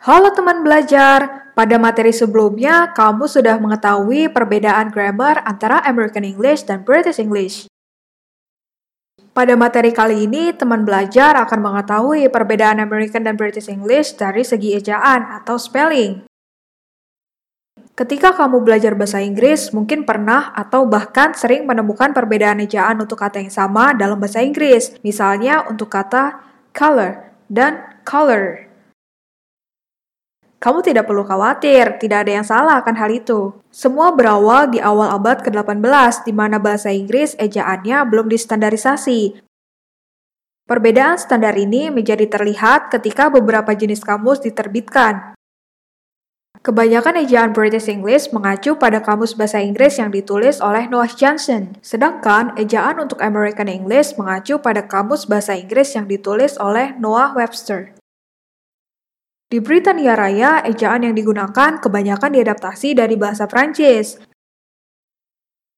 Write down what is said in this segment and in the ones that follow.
Halo teman belajar, pada materi sebelumnya kamu sudah mengetahui perbedaan grammar antara American English dan British English. Pada materi kali ini, teman belajar akan mengetahui perbedaan American dan British English dari segi ejaan atau spelling. Ketika kamu belajar bahasa Inggris, mungkin pernah atau bahkan sering menemukan perbedaan ejaan untuk kata yang sama dalam bahasa Inggris. Misalnya untuk kata color dan color. Kamu tidak perlu khawatir, tidak ada yang salah akan hal itu. Semua berawal di awal abad ke-18, di mana bahasa Inggris ejaannya belum distandarisasi. Perbedaan standar ini menjadi terlihat ketika beberapa jenis kamus diterbitkan. Kebanyakan ejaan British English mengacu pada kamus bahasa Inggris yang ditulis oleh Noah Johnson, sedangkan ejaan untuk American English mengacu pada kamus bahasa Inggris yang ditulis oleh Noah Webster. Di Britania Raya, ejaan yang digunakan kebanyakan diadaptasi dari bahasa Prancis.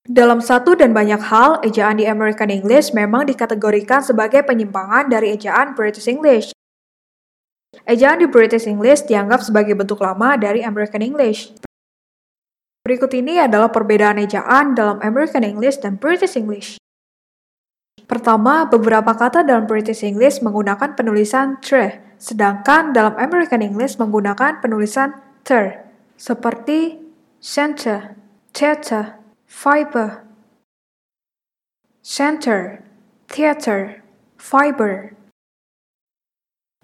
Dalam satu dan banyak hal, ejaan di American English memang dikategorikan sebagai penyimpangan dari ejaan British English. Ejaan di British English dianggap sebagai bentuk lama dari American English. Berikut ini adalah perbedaan ejaan dalam American English dan British English. Pertama, beberapa kata dalam British English menggunakan penulisan tre, sedangkan dalam American English menggunakan penulisan ter, seperti center, theater, fiber, center, theater, fiber.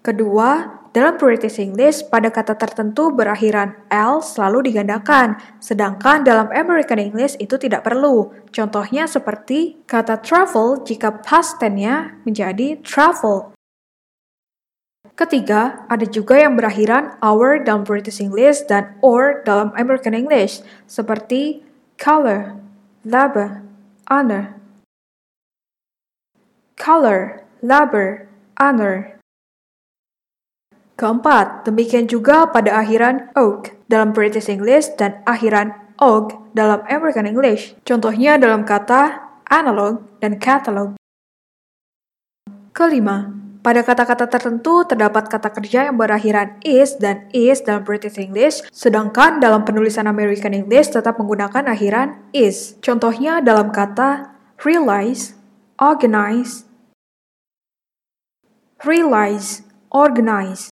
Kedua, dalam British English, pada kata tertentu berakhiran L selalu digandakan, sedangkan dalam American English itu tidak perlu. Contohnya seperti kata travel jika past tense-nya menjadi travel. Ketiga, ada juga yang berakhiran our dalam British English dan or dalam American English, seperti color, labor, honor. Color, labor, honor. Keempat, demikian juga pada akhiran og dalam British English dan akhiran og dalam American English. Contohnya dalam kata analog dan catalog. Kelima, pada kata-kata tertentu terdapat kata kerja yang berakhiran is dan is dalam British English, sedangkan dalam penulisan American English tetap menggunakan akhiran is. Contohnya dalam kata realize, organize, realize, organize.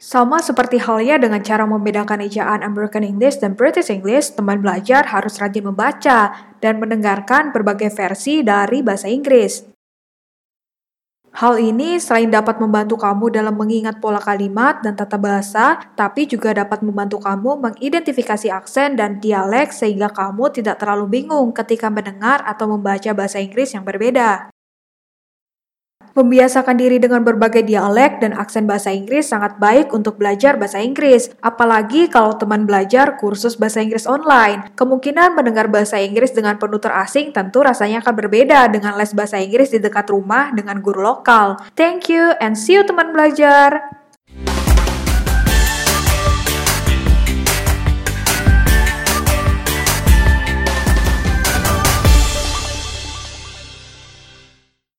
Sama seperti halnya dengan cara membedakan ejaan American English dan British English, teman belajar harus rajin membaca dan mendengarkan berbagai versi dari bahasa Inggris. Hal ini selain dapat membantu kamu dalam mengingat pola kalimat dan tata bahasa, tapi juga dapat membantu kamu mengidentifikasi aksen dan dialek sehingga kamu tidak terlalu bingung ketika mendengar atau membaca bahasa Inggris yang berbeda. Membiasakan diri dengan berbagai dialek dan aksen bahasa Inggris sangat baik untuk belajar bahasa Inggris. Apalagi kalau teman belajar kursus bahasa Inggris online. Kemungkinan mendengar bahasa Inggris dengan penutur asing tentu rasanya akan berbeda dengan les bahasa Inggris di dekat rumah dengan guru lokal. Thank you and see you teman belajar.